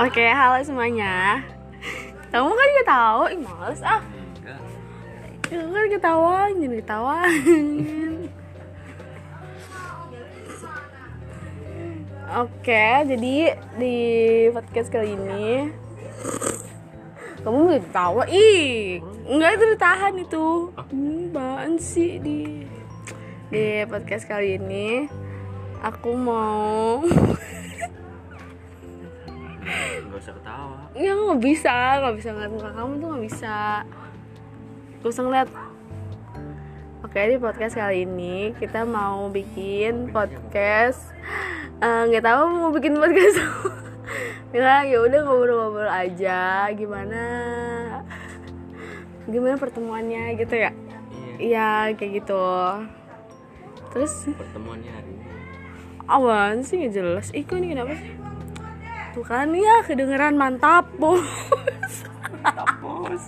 Oke, halo semuanya. Kamu kan juga tahu, ih males ah. Enggak. Kamu kan ketawain, jadi ketawain. Oke, jadi di podcast kali ini kamu mau ketawa ih enggak itu ditahan itu hmm, apaan sih di di podcast kali ini aku mau ya nggak bisa nggak bisa ngeliat muka kamu tuh nggak bisa. Gak usah ngeliat. Oke di podcast kali ini kita mau bikin podcast Eh, nggak tahu mau bikin podcast ya ya udah ngobrol-ngobrol aja gimana? Gimana pertemuannya gitu ya? Iya. iya kayak gitu. Terus? Pertemuannya hari ini. awan sih nggak jelas. Ih, kok ini kenapa sih tuh kan? Ya kedengeran mantap bos. Tapos.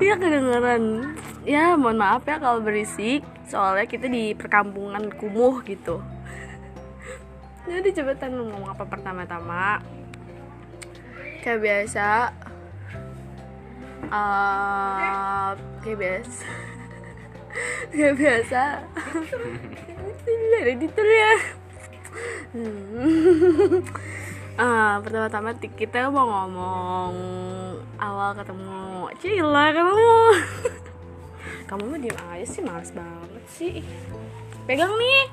Iya kedengeran. Ya mohon maaf ya kalau berisik. Soalnya kita di perkampungan kumuh gitu. Jadi lu ngomong apa pertama-tama. Kayak biasa eh Kayak biasa. Kayak biasa. Ini ada detail ya Hmm. Ah, pertama-tama kita mau ngomong awal ketemu Cila kamu kamu mah diem aja sih males banget sih pegang nih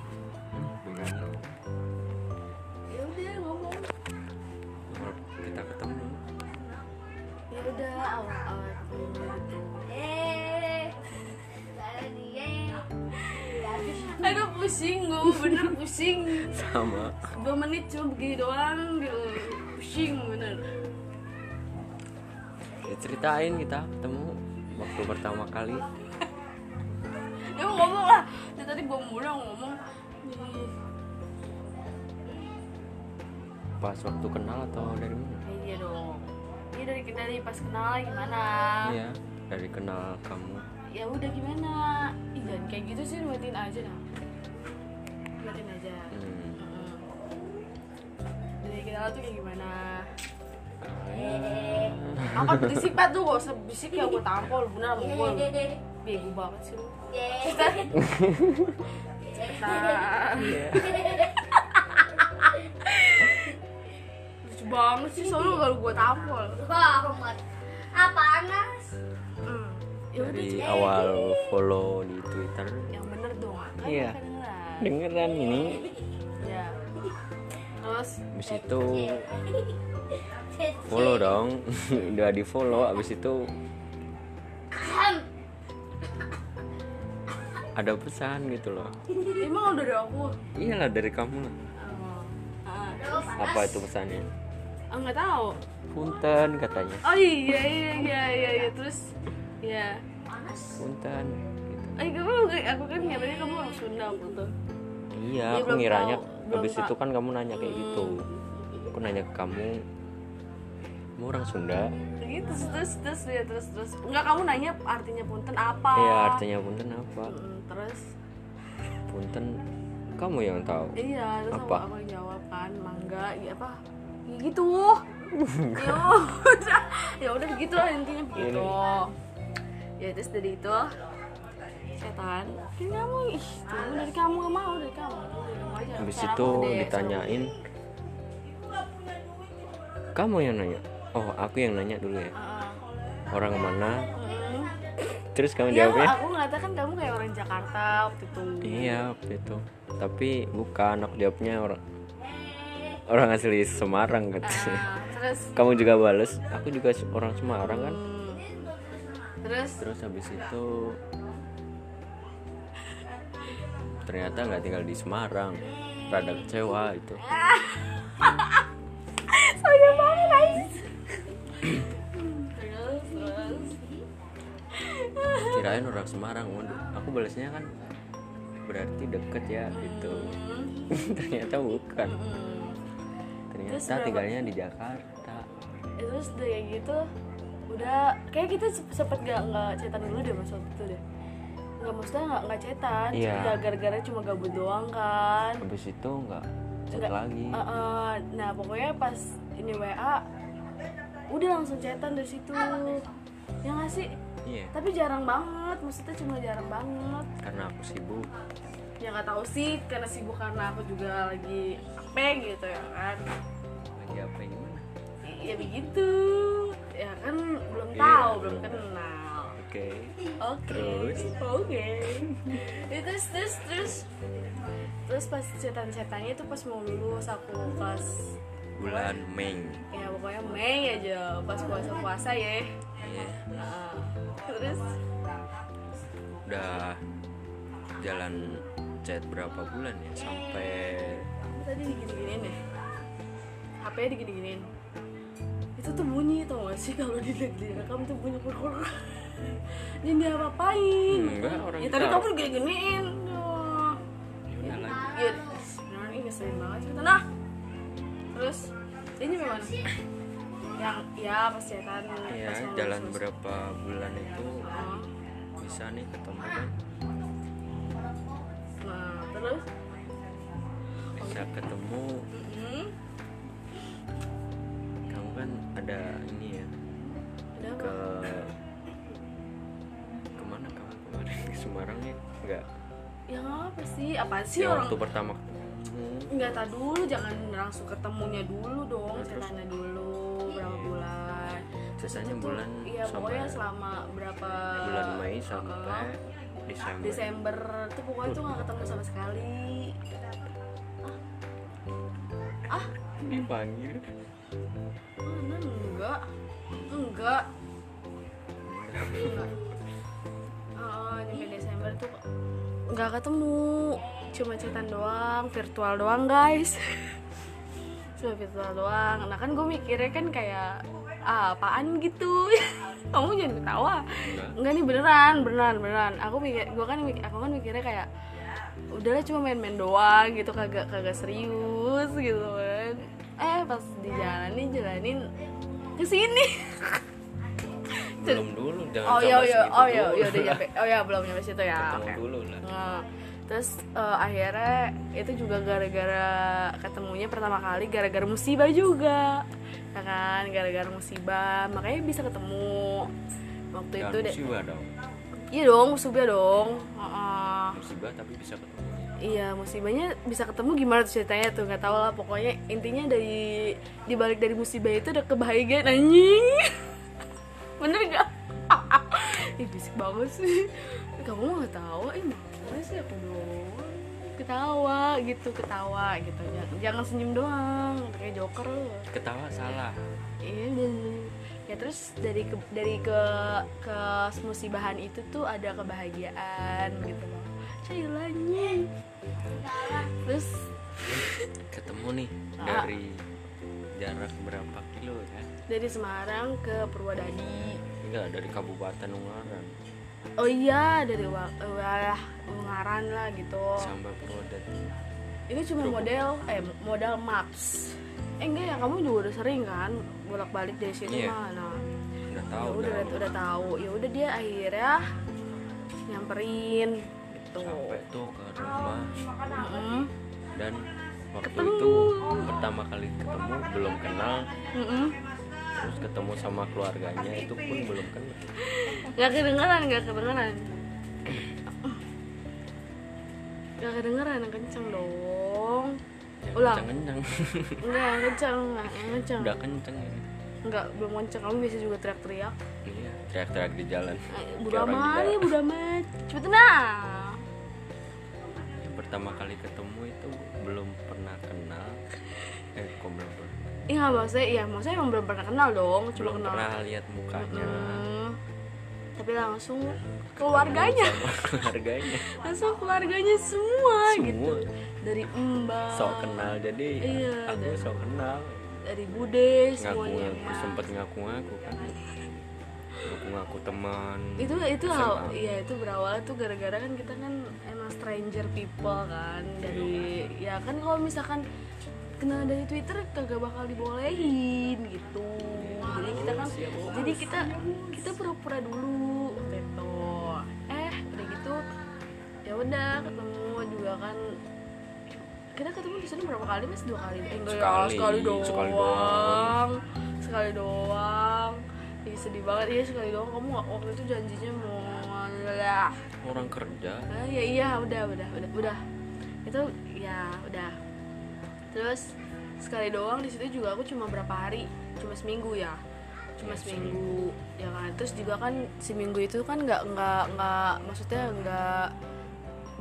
ya udah ngomong kita ketemu. ya udah awal pusing gue bener pusing Sama. dua menit cuma begini doang gitu pusing bener Ya, ceritain kita ketemu waktu pertama kali. ya ngomong lah dari tadi belum mulai ngomong Pas waktu kenal atau dari mana? iya dong ini dari dari pas kenal gimana Iya. Dari kenal kamu. ya udah gimana Ih, jangan kayak gitu sih buatin aja dah buatin aja Hmm. Mm-mm. dari kenal tuh kayak gimana Ah, apa berisik banget tuh gak usah berisik ya gue tampol bener sama gue bego banget sih lu cerita cerita lucu banget sih soalnya kalau gue tampol banget apa panas Hmm. udah Dari awal follow di Twitter. yang bener dong kan Iya. Dengeran ini. ya terus Habis itu follow dong. Udah di follow. Habis itu ada pesan gitu loh. emang udah dari aku Iyalah dari kamu lah. oh, ah, Apa itu pesannya? ah, nggak tahu Punten katanya. oh iya iya iya iya, iya. terus ya Punten. Gitu. Eh, kamu, aku kan ngiranya kamu orang Sunda Iya, Dia aku ngiranya tahu, habis itu kan kamu nanya kayak gitu. Aku nanya ke kamu, kamu orang Sunda? gitu terus terus terus ya terus terus. Enggak kamu nanya artinya punten apa? Iya, artinya punten apa? Mm, terus? Punten kamu yang tahu. iya terus Apa? aku, aku jawab kan mangga ya apa? Ya gitu. Ya udah ya udah begitu lah intinya begitu ya terus dari itu setan dari kamu ih tuh dari kamu gak mau dari kamu Habis Sekarang itu ditanyain, kamu yang nanya. Oh, aku yang nanya dulu ya. Orang mana? Terus kamu Iya, jawabnya? aku ngeliatnya kan kamu kayak orang Jakarta waktu itu. Iya, waktu itu. Tapi bukan, aku jawabnya orang orang asli Semarang katanya. Ah, terus, Kamu juga bales, aku juga orang Semarang kan? hmm, terus, Terus habis itu ternyata nggak tinggal di Semarang, rada kecewa itu. soalnya banget guys. Kirain orang Semarang, waduh. Aku balasnya kan berarti deket ya gitu. ternyata bukan. Ternyata Terus tinggalnya di Jakarta. Ya, terus udah kayak gitu, udah kayak kita se- sempet gak nggak cetan dulu deh mas waktu itu deh. Nggak maksudnya nggak nggak cetan, cuma gara-gara cuma gabut doang kan. Habis itu nggak chat lagi. eh, eh, nah pokoknya pas ini WA udah langsung chatan dari situ. Ya nggak sih? Iya. Tapi jarang banget maksudnya cuma jarang banget. Karena aku sibuk. Ya nggak tahu sih karena sibuk karena aku juga lagi apa gitu ya kan. Lagi apa gimana? Ya begitu. Ya kan belum Iya, tahu belum. kenal oke. Oke. Terus? oke. Ya, terus terus terus. Terus pas cetan-cetannya itu pas mau lulus aku kelas bulan Mei. Ya pokoknya Mei aja pas puasa puasa ya. Iya. Nah, terus? Udah jalan chat berapa bulan ya? Sampai tadi digini-giniin ya? HP digini-giniin. Itu tuh bunyi tau gak sih kalau di direkam tuh bunyi kur jangan diapa-apain Enggak, orang ya tadi kamu digini-giniin Duh. ya udah lagi ya beneran ini ngeselin banget nah terus ini gimana yang ya pas cetan ya pas mau jalan lulus. berapa bulan itu Oh, bisa nih ketemu kan nah terus? Bisa ketemu. Hmm, kamu kan ada ini ya ada apa? ke Ya enggak yang apa sih. Apa sih ya orang waktu pertama Enggak tak dulu, jangan langsung ketemunya dulu dong, ceritanya dulu berapa bulan. sisanya Itu tuh, bulan iya pokoknya selama berapa bulan Mei sampai uh, Desember. Desember. Tuh pokoknya tuh nggak ketemu sama sekali. Ah, dipanggil. Mana? Enggak? Enggak. Enggak. Nyampe Desember tuh nggak ketemu, cuma cetan doang, virtual doang guys. cuma virtual doang. Nah kan gue mikirnya kan kayak ah, apaan gitu. Kamu jangan ketawa. enggak nih beneran, beneran, beneran. Aku mikir, gue kan aku kan mikirnya kayak udahlah cuma main-main doang gitu kagak kagak serius gitu kan. Eh pas dijalanin jalanin ke sini. belum dulu jangan Oh iya iya. oh iya iya udah nyampe. Oh ya belum nyampe situ ya. Oke. dulu lah. Nah, terus eh, akhirnya itu juga gara-gara ketemunya pertama kali gara-gara musibah juga. Ya kan? Gara-gara musibah. Makanya bisa ketemu. Waktu Jangan itu deh. musibah dong. Iya dong musibah dong. Heeh. musibah tapi bisa ketemu. Iya musibahnya bisa ketemu gimana tuh ceritanya tuh? Nggak tahu lah pokoknya intinya dari dibalik dari musibah itu ada kebahagiaan anjing bener gak Ih bisik banget sih. Kamu nggak tahu? Eh mana sih aku doang? Ketawa gitu ketawa gitu. Jangan, jangan senyum doang kayak joker lu. Ketawa salah. Iya dan ya terus dari ke dari ke ke musibahan itu tuh ada kebahagiaan gitu loh. Cailanya terus ketemu nih Ah. dari jarak berapa kilo ya dari Semarang ke Purwodadi enggak dari Kabupaten Ungaran. Oh iya dari Wah Ungaran lah gitu. Sampai Purwodadi ini cuma model eh modal maps. Eh enggak ya kamu juga udah sering kan bolak balik dari situ Iya. mana? Udah ya tahu udah udah, udah tahu. Ya udah dia akhirnya nyamperin gitu. Sampai tuh ke rumah. Mm-mm. dan waktu Ketemu. itu pertama kali ketemu belum kenal. Mm-mm. Terus ketemu sama keluarganya itu pun belum kenal. Gak kedengeran, gak kedengeran. Gak kedengeran, yang kenceng dong. Ya, Ulang. kenceng Enggak, yang kenceng, enggak, yang kenceng. Udah kenceng ini. Enggak, belum kenceng, kamu biasa juga teriak-teriak. Iya teriak-teriak di jalan. Kayak Buda orang amat, ya buda amat Cepetan nah Yang pertama kali ketemu itu belum pernah kenal. Eh kok belum pernah Iya nggak maksudnya, iya maksudnya emang belum pernah kenal dong Cuma belum kenal pernah lihat mukanya. Hmm, Tapi langsung keluarganya. Ketemu sama keluarganya. Langsung keluarganya semua, Semua. gitu. Dari mbak. Sok kenal jadi Iya, aku dan- sok kenal. Dari bude, semuanya ngaku sempet ngaku ngaku kan. Ngaku ngaku teman. Itu itu hal iya itu berawal tuh gara-gara kan kita kan emang stranger people kan. Dari ya kan kalau misalkan kenal dari Twitter kagak bakal dibolehin gitu. Jadi kita kan jadi kita kita pura-pura dulu. Gitu eh udah gitu ya udah ketemu juga kan. Kita ketemu di sana berapa kali mas? Dua kali. Eh, enggak ya Sekali, sekali doang. Sekali doang. sekali doang. Ih, sedih banget. Iya sekali doang. Kamu nggak- waktu itu janjinya mau lah orang kerja. Ah, ya iya. Udah udah udah udah. Itu ya udah terus sekali doang di situ juga aku cuma berapa hari? Cuma seminggu ya? Cuma Ya, seminggu ya kan? Terus juga kan seminggu itu kan nggak nggak nggak maksudnya nggak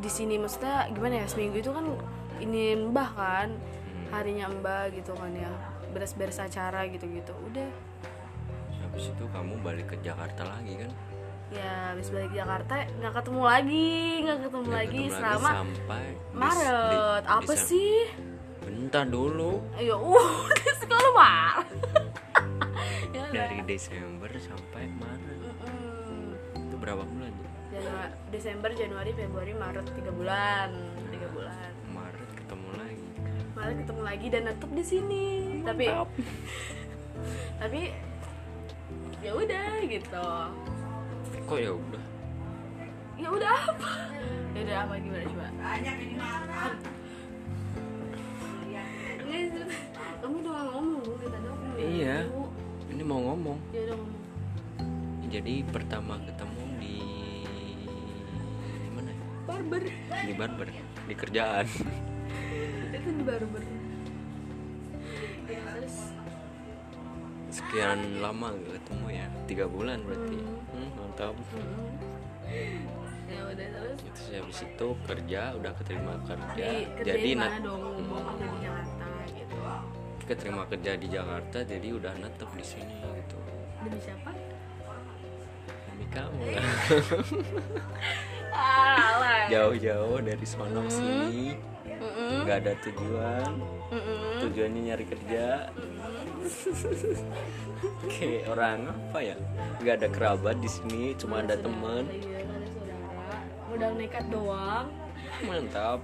di sini maksudnya gimana ya? Seminggu itu kan ini mbah kan? Harinya mbah gitu kan ya? Beres-beres acara gitu-gitu. Udah. Habis itu kamu balik ke Jakarta lagi kan? Ya habis balik Jakarta nggak ketemu lagi nggak ketemu lagi ketemu selama sampai Maret. Di- apa Desem- sih bentar dulu. Ya udah ya udah. dari Desember sampai Maret. Mm-mm. itu berapa bulan ya? Janua- Desember Januari Februari Maret tiga bulan. Tiga bulan. Maret ketemu lagi. Maret ketemu lagi dan tetap di sini. Tapi tapi ya udah gitu. Kok ya udah? Ya udah apa? Ya udah apa gimana coba? Nggak, Iya. ini mau ngomong. Ya udah ngomong jadi pertama ketemu di di mana ya? barber. Di barber di kerjaan. Itu di barber. Ya terus? Sekian lama gak ketemu ya? Tiga bulan berarti. Hmm, mantap. Mm, ya udah terus? Terus habis itu kerja udah keterima kerja. Di kerja jadi di mana dong? Mau kerja di Jakarta gitu keterima kerja di Jakarta jadi udah netep di sini gitu. Demi siapa? Demi kamu. Jauh-jauh dari sono sini. Mm-mm. nggak ada tujuan. Mm-mm. tujuannya nyari kerja. Kayak orang apa ya? Nggak ada kerabat di sini cuma ada teman. Modal nekat doang. mantap.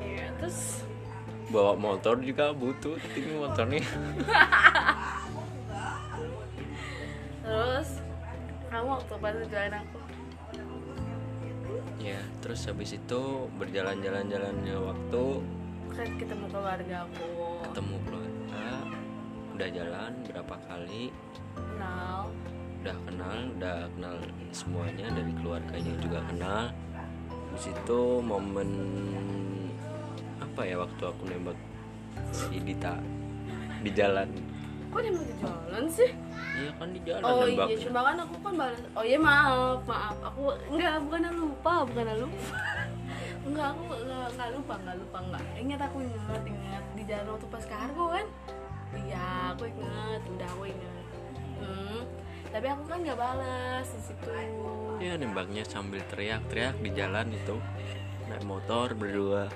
Iya, terus bawa motor juga butuh ini motornya. Terus kamu waktu pas jalan aku? Ya terus habis itu berjalan-jalan-jalannya waktu. Kan ketemu keluarga aku. Ketemu keluarga udah jalan berapa kali? Kenal. Udah kenal udah kenal semuanya dari keluarganya juga kenal. Habis itu momen apa ya waktu aku nembak si Dita? Di jalan. Kok dia mau di jalan sih? Iya kan di jalan oh nembak. iya cuma kan aku kan balas oh iya maaf maaf. Aku enggak bukan lupa bukan lupa. Enggak aku enggak, enggak lupa enggak lupa enggak. Ingat aku ingat ingat. Di jalan waktu pas kargo kan? Iya aku ingat. Udah aku ingat. Hmm. tapi aku kan nggak balas di situ. Ya nembaknya sambil teriak-teriak di jalan itu naik motor berdua.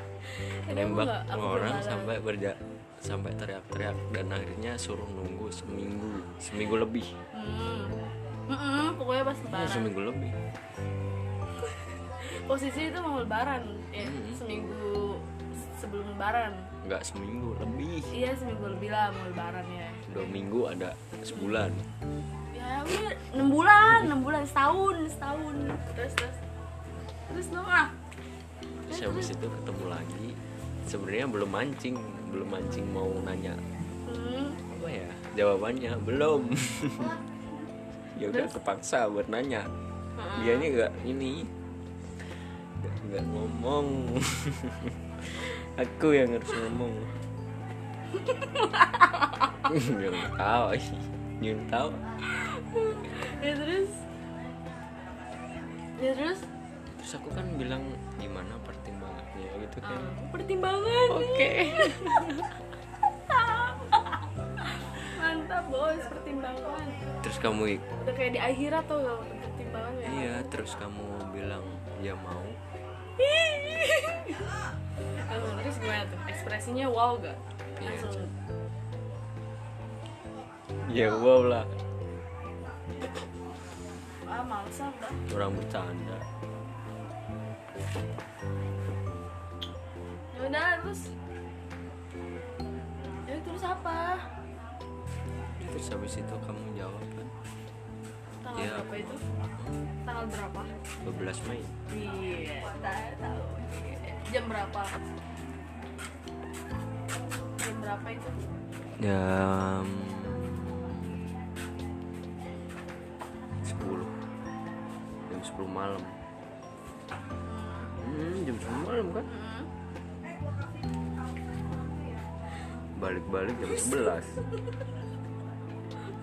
Nembak orang sampai berja sampai teriak-teriak dan akhirnya suruh nunggu seminggu seminggu lebih. Hmm. Mm-mm, pokoknya pas Oh, lebaran. seminggu lebih. Posisi itu mau lebaran ya Hmm. seminggu sebelum lebaran. Nggak seminggu lebih. Iya seminggu lebih lah mau lebaran ya. Dua minggu ada sebulan. Ya udah enam bulan enam bulan setahun setahun. Terus terus. Terus dong terus habis itu ketemu lagi. Sebenarnya belum mancing belum mancing mau nanya hmm. apa ya jawabannya? Belum. Ya udah kepaksa buat nanya. Dianya nggak ini nggak ngomong. Aku yang harus ngomong. Yang tahu yang tahu. Ya terus? Ya terus? Terus aku kan bilang gimana pertimbangannya gitu kan. Ah, pertimbangan. Oke. Mantap bos pertimbangan. Terus kamu udah kayak di akhirat tuh pertimbangan ya? Iya terus kamu bilang ya mau. Langsung, terus gimana tuh? Ekspresinya wow gak? Iya, langsung. Ya wow lah. Ah males udah orang bercanda ya udah terus? Ya terus apa? Terus habis itu kamu jawab kan? Tanggal Ya. berapa itu? Tanggal berapa? 12 Mei. Iya tahu tahu jam berapa? Berapa itu? Jam 10 jam 10 malam. Hmm, jam 10 malam kan? Hmm. Balik-balik jam 11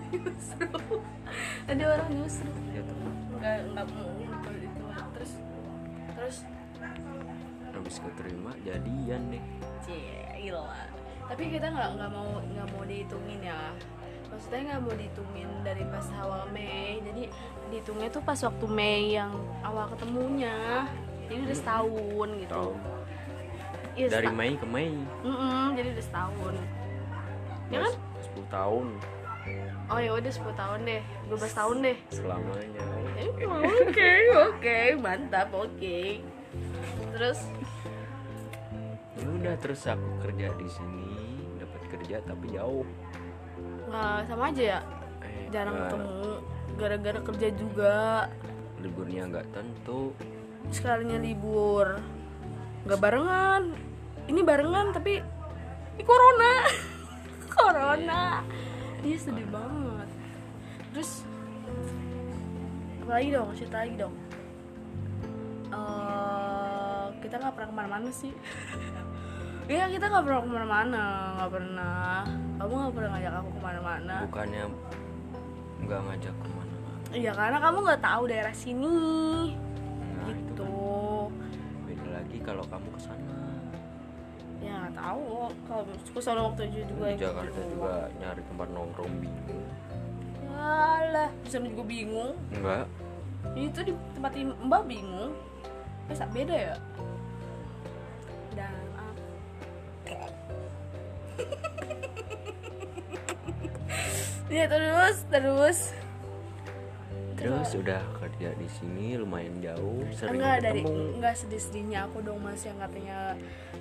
ada orang justru ya tuh nggak nggak mau itu. Terus terus? Habis keterima jadian deh. Cie tapi kita nggak nggak mau nggak mau dihitungin ya. Maksudnya nggak mau dihitungin dari pas awal Mei. Jadi dihitungnya tuh pas waktu Mei yang awal ketemunya. Jadi udah setahun gitu. Tahun Iya, dari Mei ke Mei. Mm-mm, jadi udah setahun. Ya kan? 10 tahun. Oh ya udah 10 tahun deh. 12 tahun deh. Selamanya. Eh, oke. oke mantap oke. Terus? Ya udah terus aku kerja di sini. Dapat kerja tapi jauh. Nggak sama aja ya? Eh, jarang nggak- ketemu. gara-gara kerja juga. Liburnya nggak tentu. Sekalinya libur. Nggak barengan ini barengan tapi ini corona. Corona. Iya sedih banget. Terus apa lagi dong? Cerita lagi dong. Eh, kita nggak pernah ke mana-mana sih. Iya kita nggak pernah ke mana-mana nggak pernah. Kamu nggak pernah ngajak aku ke mana-mana. Bukannya nggak ngajak ke mana Iya karena kamu nggak tahu daerah sini. Nah itu gitu. kan. Beda lagi kalau kamu ke sana ya nggak tahu kalau aku selalu waktu itu juga di. Jakarta juga nyari tempat nongkrong bingung Alah, bisa juga bingung. enggak Itu di tempat Mbak bingung. Masa beda ya? Dan ah. ya terus terus terus udah kerja di sini lumayan jauh sering enggak dari ketemu enggak sedih-sedihnya aku dong mas yang katanya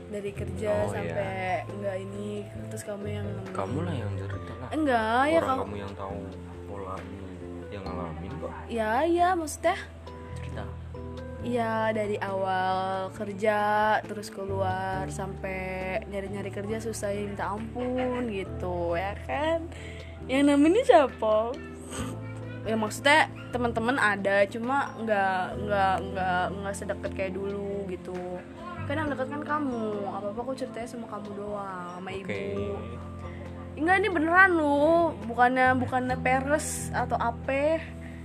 dari kerja Oh, sampai enggak ini terus kamu yang kamu lah yang cerita lah. Enggak ya orang kamu kamu yang tahu polanya yang ngalamin kok. Ya ya maksudnya? Cerita. Iya dari awal kerja terus keluar sampai nyari-nyari kerja susah ya minta ampun gitu ya kan? Yang namanya siapa? Ya maksudnya teman-teman ada cuma nggak nggak nggak nggak sedekat kayak dulu gitu kan yang dekat kan kamu apa apa aku ceritanya sama kamu doang sama oke. Ibu enggak ini beneran lu bukannya bukannya peres atau apa.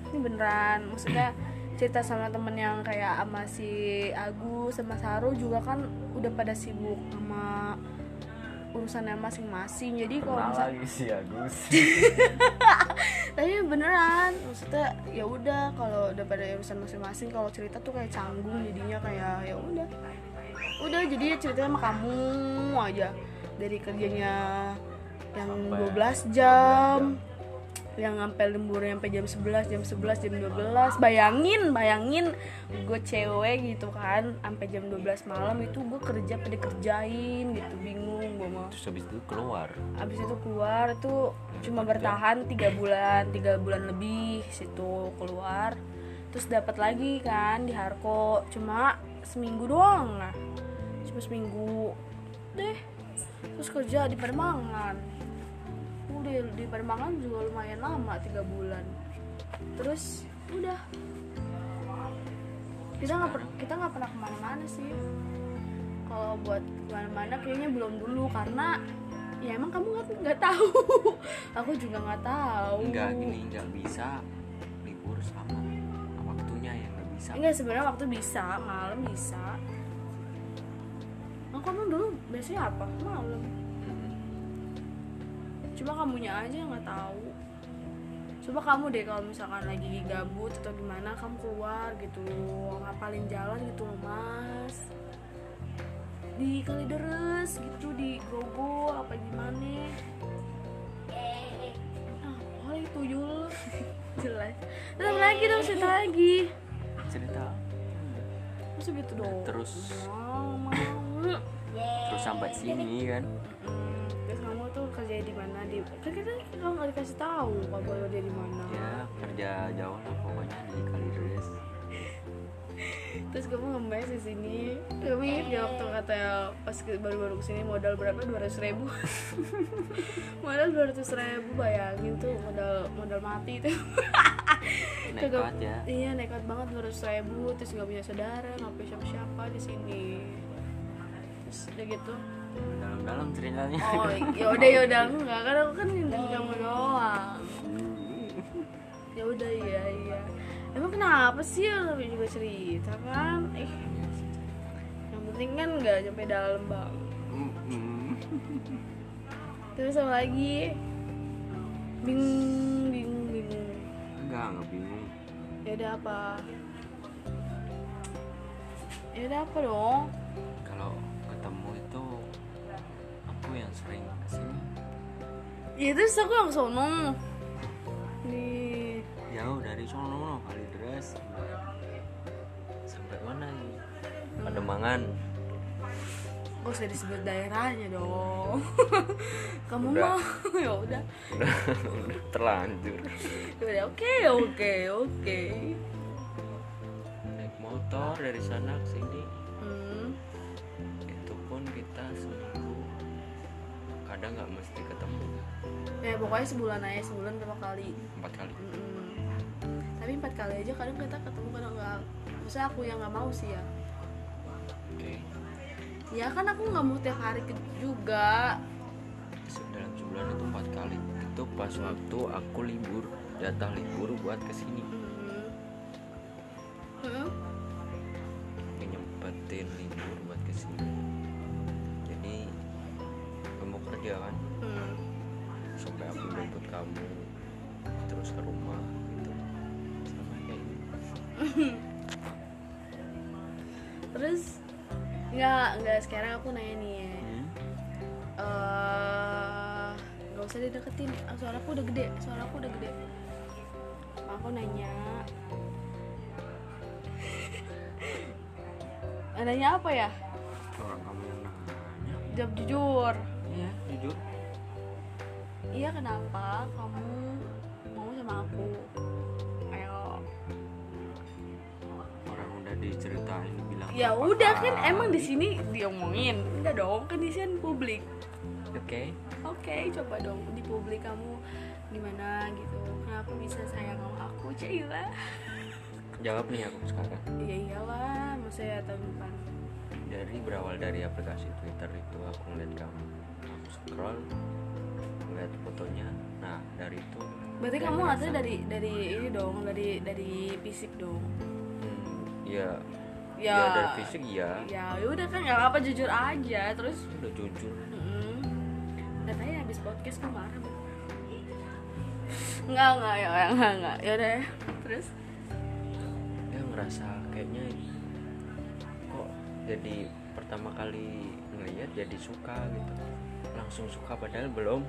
Ini beneran. Maksudnya cerita sama temen yang kayak sama si Agus sama Saru juga kan udah pada sibuk sama urusannya masing-masing. Jadi kalau misal lagi sih Agus? Tapi beneran maksudnya ya udah kalau udah pada urusan masing-masing kalau cerita tuh kayak canggung jadinya kayak ya udah udah jadi ceritanya sama kamu aja. Dari kerjanya yang 12 jam yang sampai lemburnya sampai jam 11 jam 11 jam 12 bayangin bayangin gue cewek gitu kan sampai jam 12 malam itu gue kerja pada kerjain gitu bingung gue mau terus habis itu keluar? Abis itu keluar itu cuma bertahan tiga bulan tiga bulan lebih situ keluar. Terus dapat lagi kan di Harko cuma seminggu doang nah cuma seminggu deh. Terus kerja di Pademangan udah di Pademangan juga lumayan lama tiga bulan. Terus udah. Kita nggak kita nggak pernah ke mana-mana sih. Kalau buat ke mana-mana kayaknya belum dulu karena ya emang kamu nggak nggak tahu. Aku juga nggak tahu. Enggak gini nggak bisa bisa. Enggak sebenarnya waktu bisa malam bisa. Nah, kamu dulu biasanya apa? Malam. Cuma kamunya aja yang nggak tahu. Coba kamu deh kalau misalkan lagi gabut atau gimana kamu keluar gitu ngapalin jalan gitu mas. Di Kalideres gitu di Grogol apa gimana? Ah oh itu Yul. Jelas. Terus lagi dong cerita lagi cerita. Masa gitu dong? Terus. terus sampai sini kan? Terus kamu tuh kerja di mana? Di kan kita kalau nggak dikasih tahu kamu kerja di mana. Ya kerja jauh lah pokoknya di Kalideres terus kamu ngemes di sini. Kamu inget gak waktu kata pas ke- baru-baru ke sini modal berapa? dua ratus ribu. Modal dua ratus ribu bayangin tuh modal modal mati tuh. Nekat ya. iya nekat banget dua ratus ribu. Terus nggak punya saudara nggak punya siapa-siapa di sini. Terus udah gitu. Dalam-dalam ceritanya. Oh ya udah ya udah. Enggak kan aku kan ngindar kamu doang. Ya udah iya iya emang kenapa sih namanya juga cerita kan? Eh yang penting kan nggak nyampe dalam bang. Mm-mm. terus apa lagi? Bingung bingung bingung enggak enggak bingung. Ya udah apa? Ya udah apa dong? Kalau ketemu itu aku yang sering ke sini ya terus aku yang sono. Nih jauh dari sono kali deras sampai mana nih Pademangan. Gak usah disebut daerahnya dong. Kamu Udah. mau? Ya udah. Udah. Terlanjur. Ya udah oke oke oke. Naik motor dari sana ke sini. Hmm. itu pun kita seminggu. Kadang nggak mesti ketemu. Ya pokoknya sebulan aja sebulan berapa kali. Empat kali. Mm-mm. Tapi empat kali aja kadang kita ketemu kadang enggak Maksudnya aku yang nggak mau sih ya. Oke. Ya kan aku nggak mau tiap hari juga. Dalam sebulan itu empat kali itu pas waktu aku libur jatah libur buat ke sini aku udah gede. Suara aku udah gede aku nanya nanya apa ya? Orang kamu yang nanya. Jawab jujur. Iya jujur. Iya kenapa kamu mau sama aku? Ayo. Orang udah diceritain bilang ya udah kan emang di sini diomongin. Enggak dong kan di sini publik. Oke. Oke coba dong di publik kamu gimana gitu. Kenapa bisa sayang sama aku Cila jawab nih aku sekarang. Iya iyalah. Masa ya tahun depan. Dari berawal dari aplikasi Twitter itu aku ngeliat kamu. Aku scroll ngeliat fotonya. Nah dari itu berarti kamu ngerasa dari dari ini dong dari dari fisik dong. Hmm, ya ya. Ya dari fisik ya ya udah kan nggak apa jujur aja. Terus udah jujur. Mm, katanya habis podcast kemarin nggak nggak ya nggak nggak. Ya udah terus? Ya ngerasa kayaknya kok jadi pertama kali ngeliat jadi suka gitu. Langsung suka padahal belum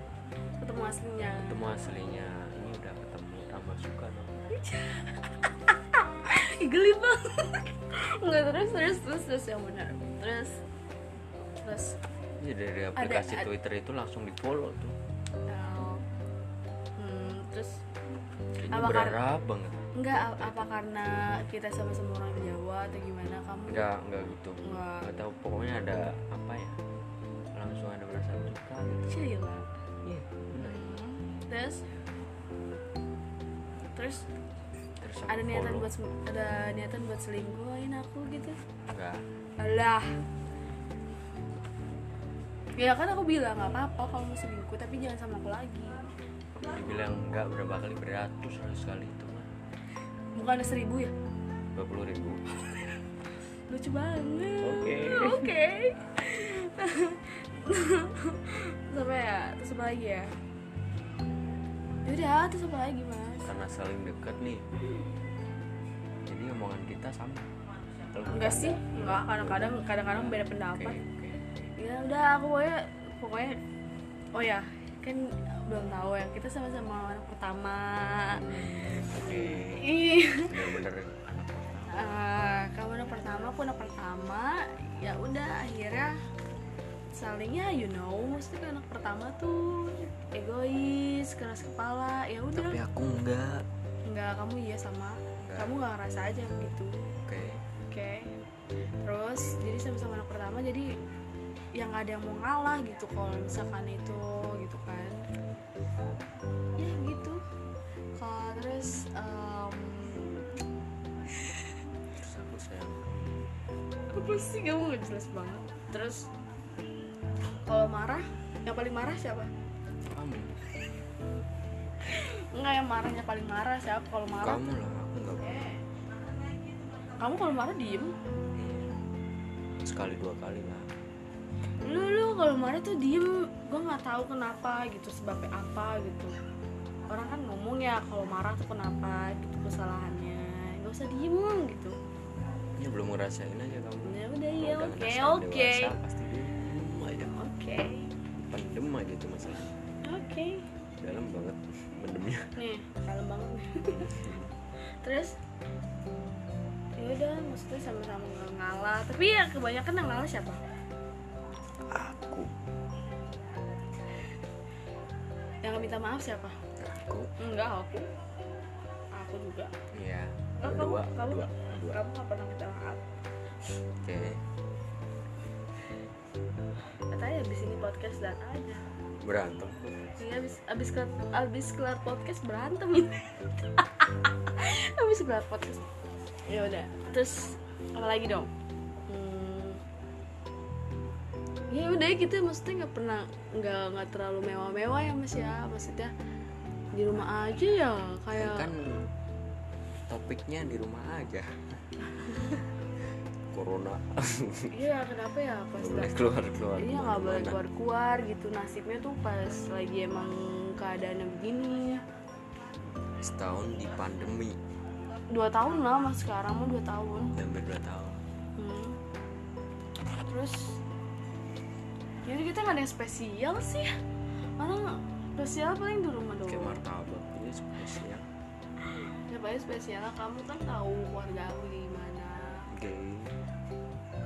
ketemu aslinya. ketemu aslinya. Ini udah ketemu tambah suka dong. Geli banget. Nggak terus terus terus terus yang benar. Terus terus. Ya dari aplikasi ada- Twitter itu langsung di follow tuh terus kayaknya Apa karena- banget. Enggak apa karena kita sama-sama orang Jawa atau gimana? Kamu enggak enggak gitu. Enggak. enggak tahu pokoknya ada apa ya langsung ada perasaan suka. Gitu iya Hmm, terus? Terus terus ada niatan follow. buat ada niatan buat selingkuhin aku gitu? Enggak. Alah. Ya kan aku bilang nggak apa-apa kalau mau selingkuh tapi jangan sama aku lagi dibilang enggak berapa kali beratus ratus kali itu mah bukan ada seribu ya? Dua puluh ribu. Lucu banget. Oke. oke. Sampai ya terus apa lagi ya. Udah terus apa lagi mas. Karena saling dekat nih jadi omongan kita sama. Kalau enggak sih enggak. Kadang-kadang kadang-kadang beda pendapat. Oke ya udah aku pokoknya pokoknya oh ya kan belum tahu ya. Kita sama-sama anak pertama. Ih bener-bener Eh, kamu anak pertama aku anak pertama. Ya udah akhirnya salingnya you know maksudnya kan anak pertama tuh egois keras kepala. Ya udah. Tapi aku enggak. Nggak kamu iya sama. Nggak. kamu nggak ngerasa aja gitu. Oke. Oke. Males jadi sama-sama anak pertama jadi yang ada yang mau ngalah gitu kalau misalkan itu gitu kan ya gitu. Kalau terus em, terus aku sayang apa sih kamu nggak jelas banget. Terus kalau marah yang paling marah siapa? Kamu. Enggak yang marahnya paling marah siapa? Kalau marah kamu lah aku nggak kamu kalau marah diem. Sekali dua kali lah lu lu kalau marah tuh diem. Gue nggak tahu kenapa gitu sebabnya apa gitu. Orang kan ngomong ya kalau marah tuh kenapa? Gitu kesalahannya. Nggak usah diem gitu. Ya belum ngerasain aja kamu. Ya udah ya oke oke. dewasa, pasti diem aja. Oke. Pendem aja tuh masalah oke. Dalam banget pendemnya. Nih kalem banget. Terus? Ya udah maksudnya sama-sama ngalah. Tapi ya kebanyakan yang ngalah siapa aku. Yang minta maaf siapa? Aku. Enggak aku. Aku juga. Ya Oh, dua kamu- kamu- dua kamu nggak pernah minta maaf. Oke. Katanya abis ini podcast dan aja. Berantem. Iya abis abis kelar, abis kelar podcast berantem abis kelar podcast. Ya udah terus apa lagi dong ya udah gitu. Maksudnya nggak pernah nggak nggak terlalu mewah-mewah ya mas ya. Maksudnya di rumah aja ya kayak kan topiknya di rumah aja. Corona. Iya kenapa ya? Pas boleh keluar keluar Iya nggak boleh keluar keluar gitu. Nasibnya tuh pas lagi emang keadaannya begini. Setahun di pandemi. Dua tahun lah mas. Sekarang mau dua tahun. Hampir dua tahun. Hmm. terus jadi kita nggak ada yang spesial sih. Mana spesial paling di rumah kayak doang. martabak ini spesial. Ya paling spesial kamu kan tahu keluarga aku gimana gay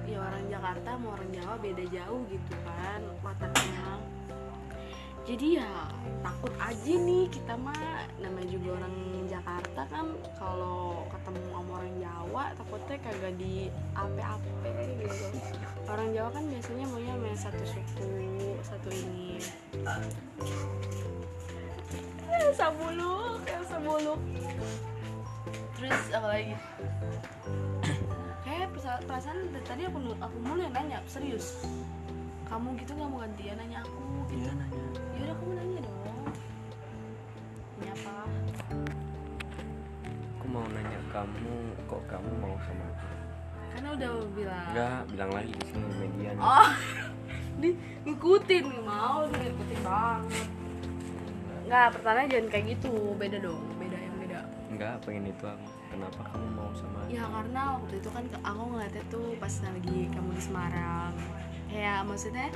ya orang Jakarta sama orang Jawa beda jauh gitu kan. Wataknya jadi ya takut aja nih kita mah. Namanya juga orang Jakarta kan kalau ketemu sama orang Jawa takutnya kagak di ape-ape gitu. Orang Jawa kan biasanya maunya main satu suku satu ini. Ya sabuluk ya sabuluk. Terus apa lagi? Kayak perasaan dari tadi aku aku mulu yang nanya serius. Kamu gitu nggak mau gantian? Nanya aku iya. Nanya ya udah kamu nanya dong. Nanya apa? Aku mau nanya kamu kok kamu mau sama aku? Karena udah bilang. Enggak bilang lagi di sini media nih. Oh di ngikutin mau ngikutin banget. Nggak pertanyaan jangan kayak gitu beda dong beda yang beda. Enggak pengen itu aku kenapa kamu mau sama aku? Ya karena waktu itu kan aku ngeliatnya tuh pas lagi kamu di Semarang. Kayak maksudnya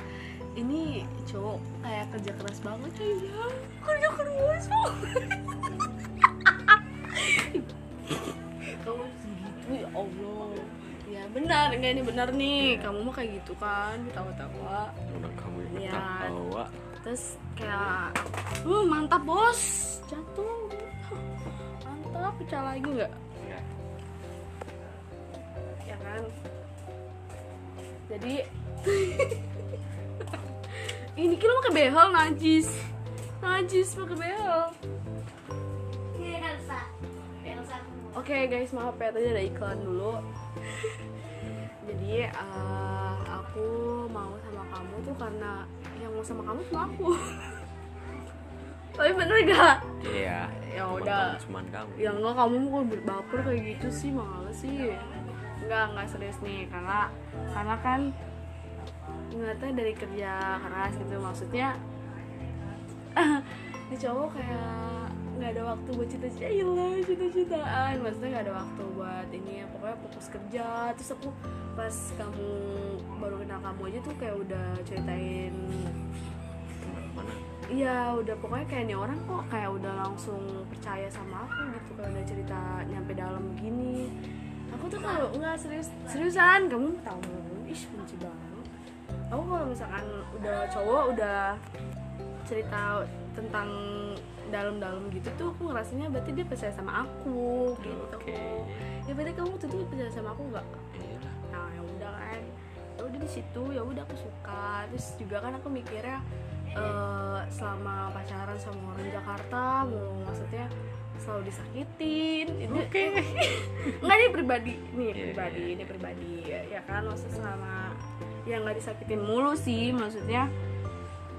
ini cowok kayak kerja keras banget ya. Kerja keras kamu segitu ya Allah. Ya benar. Enggak ini benar nih. Kamu mah kayak gitu kan tawa-tawa orang kamu yang Iya. ketawa. Terus kayak uh, mantap bos. Jatuh mantap pecah lagi nggak? Ya ya kan? Jadi ini kira pakai behel najis. Najis pakai behel. Elsa. Elsa. oke guys maaf ya tadi ada iklan dulu. Jadi eh, aku mau sama kamu tuh karena yang mau sama kamu cuma aku. Tapi bener gak iya Ya udah. cuman kamu. Ya enggak kamu kok berbaper kayak gitu sih males sih. Enggak enggak serius nih karena karena kan ngeliatnya dari kerja keras gitu maksudnya ini cowok kayak nggak ada waktu buat cita-cita iyalah cita-citaan. Maksudnya nggak ada waktu buat ini ya pokoknya fokus kerja. Terus aku pas kamu baru kenal kamu aja tuh kayak udah ceritain Iya udah pokoknya kayak nih orang kok kayak udah langsung percaya sama aku gitu kalau udah cerita nyampe dalam gini. Aku tuh kalau nggak serius seriusan kamu tahu ih benci banget aku kalau misalkan udah cowok udah cerita tentang dalam-dalam gitu tuh aku ngerasanya berarti dia percaya sama aku gitu. Oke. ya berarti kamu tuh percaya sama aku nggak? Iyalah nah ya udah kan. Di situ ya udah aku suka. Terus juga kan aku mikirnya eh, selama pacaran sama orang Jakarta mau maksudnya selalu disakitin. Ini Oke. nggak ini pribadi. Nih Iya, pribadi iya, ini pribadi. Ya, ya kan maksudnya selama ya nggak disakitin mulu sih maksudnya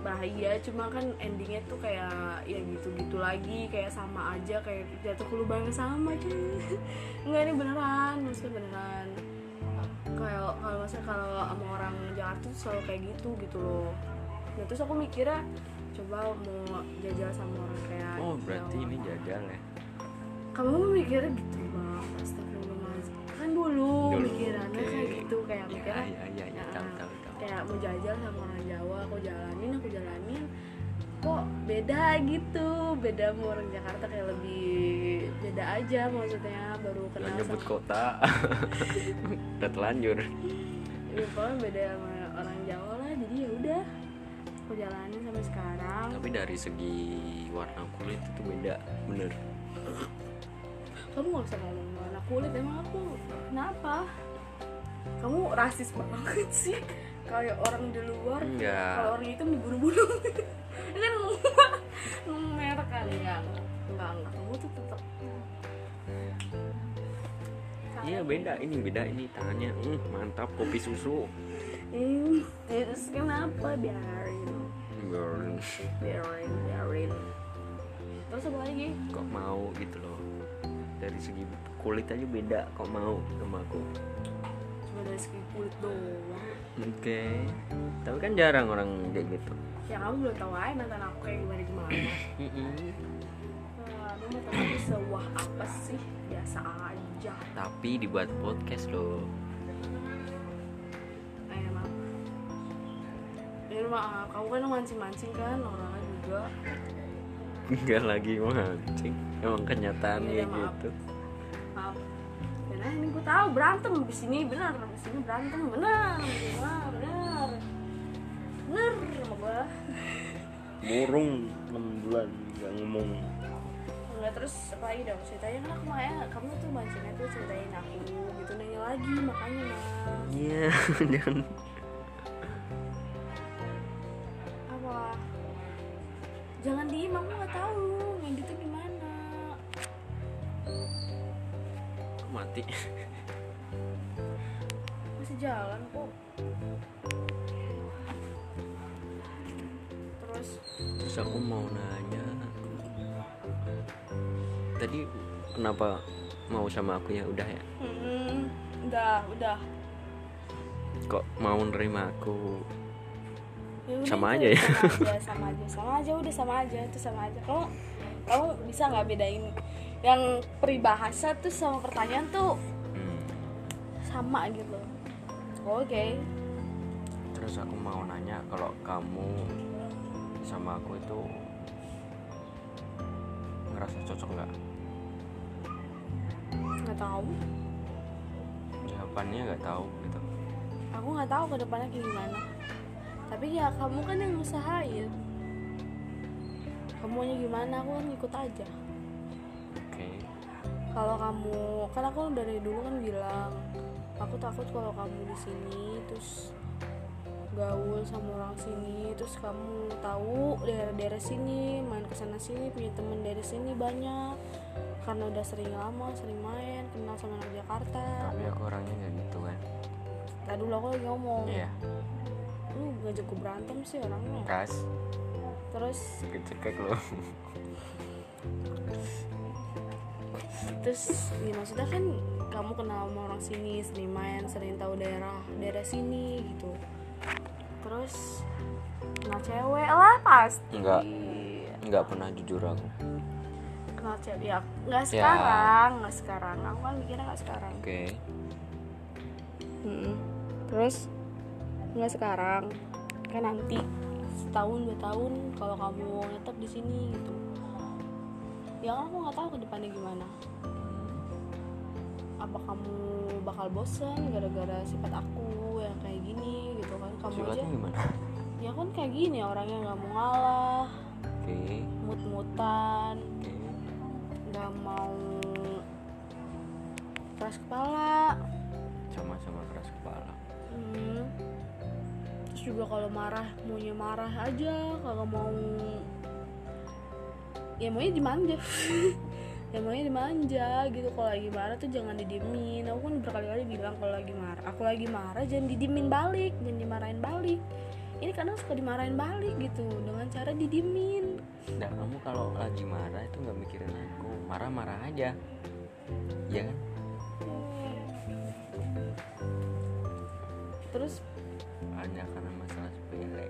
bahaya. Cuma kan endingnya tuh kayak ya gitu-gitu lagi kayak sama aja kayak jatuh ke lubang yang sama cuy. Nggak ini beneran maksudnya beneran. Kayak kalau maksudnya kalau sama orang Jakarta tuh selalu kayak gitu gitu loh. Nah terus aku mikirnya coba mau jajal sama orang kayak oh berarti Jawa. ini jajal ya? Kamu mikirnya gitu bang. Astagfirullahaladzim. Kan dulu, Dulu, mikirannya oke. kayak gitu kayak ya mikirnya ya ya, tahu tahu tahu kayak mau jajal sama orang Jawa aku jalanin aku jalanin kok beda gitu? Beda sama orang Jakarta kayak lebih beda aja maksudnya baru kenal Jangan nyebut sama kota. Udah telanjur ya, pokoknya beda sama orang Jawa lah jadi ya udah aku jalanin sampai sekarang. Tapi dari segi warna kulit itu beda bener. Kamu gak usah ngomong warna kulit emang aku kenapa kamu rasis banget sih. Kayak orang di luar Enggak. kalau orang hitam dibunuh-bunuh Ini kan ngomong merek kan enggak enggak enggak kamu tuh tetap iya beda. Ini beda ini tangannya. Hmm, mantap. Kopi susu. Ih, terus kenapa biarin? Burn. biarin biarin. Terus apa lagi? Kok mau gitu loh. Dari segi kulit aja beda. Kok mau sama aku dari segi kulit doang. Oke. Tapi kan jarang orang kayak gitu. Ya kamu belum tahu aja mantan aku kayak gimana gimana. Nah, lu mau tahu aku sewah apa sih? Biasa aja. Tapi dibuat podcast loh. Eh maaf ini maaf kamu kan mancing-mancing kan orangnya juga. Enggak lagi mancing. Emang kenyataannya maaf. gitu. Maaf benar ini gue tahu berantem di sini benar di sini berantem benar benar benar benar sama gue burung 6 bulan nggak ngomong. Enggak terus apa lagi dong? Ceritain lah kemarin kamu tuh mancingnya tuh ceritain aku gitu nanya lagi makanya mas. Iya jangan. Apa? Jangan diem aku nggak tahu mati. Masih jalan kok. Terus? Terus aku mau nanya tadi kenapa mau sama aku ya? Udah ya? Hmm, udah udah. Kok mau nerima aku? Ya Sama aja ya? sama aja sama aja sama aja udah sama aja itu sama aja. Kamu kamu bisa nggak bedain? Yang peribahasa tuh sama pertanyaan tuh Hmm. sama gitu. Oke. Terus aku mau nanya kalau kamu sama aku itu ngerasa cocok nggak? Nggak tahu. Jawabannya nggak tahu gitu. Aku nggak tahu ke depannya kayak gimana. Tapi ya kamu kan yang usahain kamu maunya gimana aku kan ikut aja. Oke. Kalau kamu kan aku dari dulu kan bilang aku takut kalau kamu di sini terus gaul sama orang sini terus kamu tahu daerah-daerah sini main ke sana sini punya temen dari sini banyak. Karena udah sering lama sering main kenal sama anak Jakarta. Tapi aku orangnya nggak gitu kan? Tadi dulu aku lagi ngomong. Iya. Lu ngajak gue berantem sih orangnya. Kas terus? Cekek loh. Terus ya maksudnya kan kamu kenal sama orang sini sering main sering tahu daerah daerah sini gitu. Terus kenal cewek lah pasti. Enggak. nggak pernah jujur aku. Kenal cewek ya nggak Ya. sekarang nggak sekarang. Aku kan mikirnya nggak sekarang. Oke. Mm-mm. terus nggak sekarang. Kan nanti setahun dua tahun kalau kamu tetap di sini gitu. Ya kan aku nggak tahu ke depannya gimana. Apa kamu bakal bosen gara-gara sifat aku yang kayak gini gitu kan? Kamu aja sifatnya gimana? Ya kan kayak gini orangnya nggak mau ngalah oke. mut-mutan nggak mau keras kepala. Sama-sama keras kepala. Hmm. Juga kalau marah maunya marah aja. Kalau mau ya maunya dimanja. Ya maunya dimanja gitu. Kalau lagi marah tuh jangan didiemin. Aku kan berkali-kali bilang kalau lagi marah aku lagi marah jangan didiemin balik. Jangan dimarahin balik. Ini kadang suka dimarahin balik gitu dengan cara didiemin. Nah kamu kalau lagi marah itu nggak mikirin aku. Marah-marah aja. Iya kan? terus Hanya karena masalah sepele.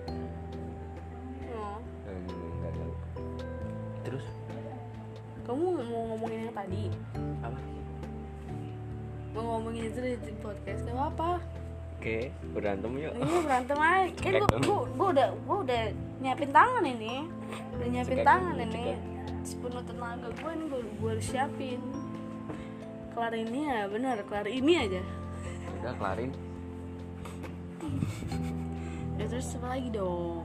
Oh, Eh, Enggak tahu. Terus? Kamu mau ngomongin yang tadi? Apa? mau ngomongin itu di podcast gak apa Oke berantem yuk. Ini berantem aja. Kan gua, gua, gua udah gua udah nyiapin tangan ini. Udah nyiapin Cekak tangan dulu, ini. sepenuh tenaga gue ini gue gue harus siapin. Kelar ini ya bener kelar ini aja. Udah kelarin ya terus apa lagi dong?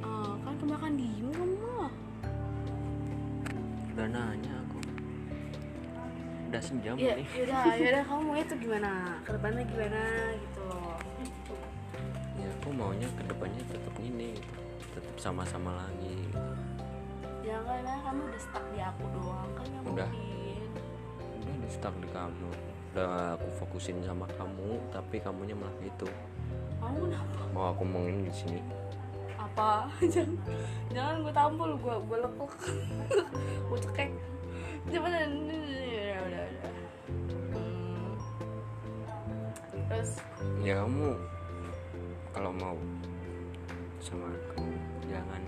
Ah, kan kemakan diem kamu mah Udah nanya aku. Udah sejam ya nih. yaudah yaudah kamu itu gimana? Ke depannya gimana gitu loh. Ya aku maunya ke depannya tetap ini Tetap sama-sama lagi. Jangan lah kamu udah stuck di aku doang kan nggak Udah. mungkin. Udah di stuck di kamu Udah aku fokusin sama kamu Tapi kamunya malah gitu. Kamu kenapa? Mau aku ngomongin di sini? Apa? Jangan. Jangan gue tampol gue gue lekuk gue cekek. Cepetan. Udah udah udah. Hmm. terus? Ya kamu kalau mau sama aku jangan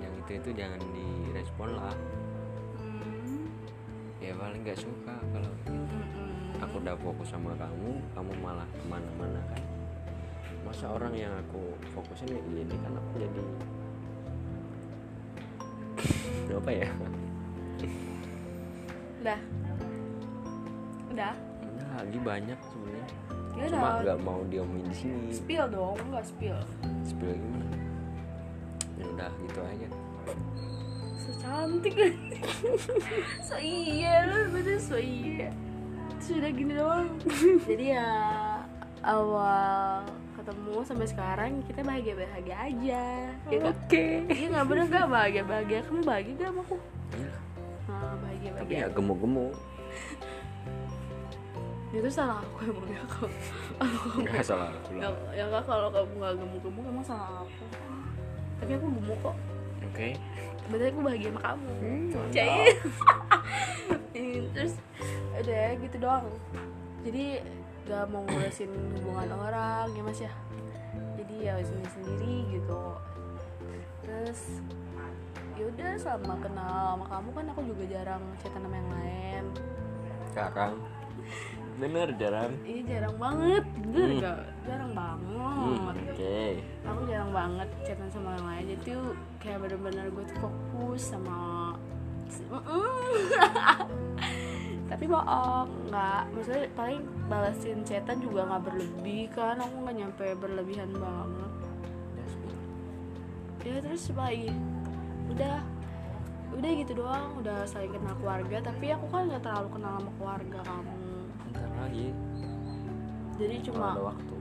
yang itu itu jangan direspon lah. Hmm, ya paling nggak suka kalau gitu. mm-mm. Aku udah fokus sama kamu kamu malah ke mana-mana kan? Masa orang yang aku fokusin ya ini kan aku jadi apa ya? Udah. Udah? Udah, lagi banyak sebenarnya. Ya cuma nggak mau diomongin di sini. Spill dong enggak spill. Spill gimana? Ya udah gitu aja. So cantik so iya lu bener so iya sudah gini doang. Jadi ya awal ketemu sampai sekarang kita bahagia bahagia aja ya oke. Iya nggak bener nggak? Bahagia bahagia kamu bahagia gak sama aku? Iya, nah, bahagia tapi bahagia ya gemuk-gemuk. Itu salah aku emang ya kalau nggak salah aku ya, lah ya nggak kalau kamu nggak gemuk gemuk emang salah aku. Tapi aku gemuk kok. Oke. Berarti aku bahagia sama kamu. Cai. terus udah gitu doang. Jadi gak mau ngurusin hubungan orang ya mas ya? Jadi ya sendiri sendiri gitu. Terus yaudah selama kenal sama kamu kan aku juga jarang chatan sama yang lain. Jarang. Bener jarang. Iya jarang banget. Bener Hmm. gak jarang banget. Hmm, oke. Aku jarang banget chatan sama yang lain. Jadi tuh kayak bener-bener gue tuh fokus sama tapi bohong nggak. Maksudnya paling balasin chatan juga nggak berlebih kan. Aku nggak nyampe berlebihan banget. Ya terus lagi udah. Udah gitu doang. Udah saling kenal keluarga. Tapi aku kan nggak terlalu kenal sama keluarga kamu. Bentar lagi. Jadi cuma ada waktu.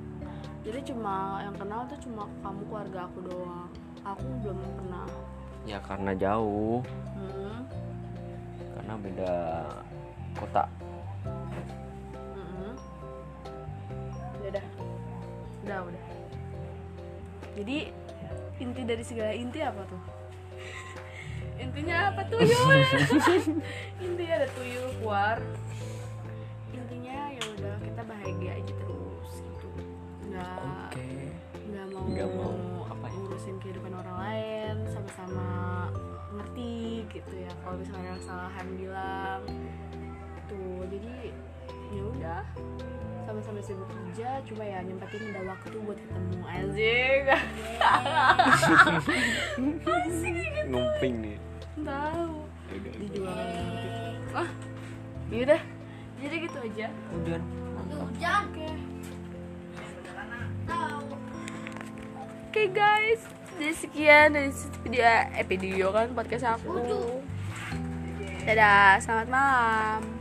Jadi cuma yang kenal tuh cuma kamu keluarga aku doang. Aku belum pernah. Ya karena jauh. Hmm. karena beda kota. Udah udah. Udah jadi inti dari segala inti apa tuh? Intinya apa tuyul intinya ada tuyul keluar intinya ya udah kita bahagia aja terus gitu. Nggak oke. nggak mau Nggak mau. apa ya? ngurusin kehidupan orang lain sama-sama ngerti gitu ya. Kalau misalnya ada kesalahan bilang tuh jadi ya udah. Sama-sama sibuk kerja cuma ya nyempatin ada waktu buat ketemu. Anjing. Ngumping nih. Tahu. Yaudah. dijual. Ah yaudah jadi gitu aja. Udah Hujan. oke Tahu. Oke guys, jadi sekian dari video eh video kan podcast aku. Dadah, selamat malam.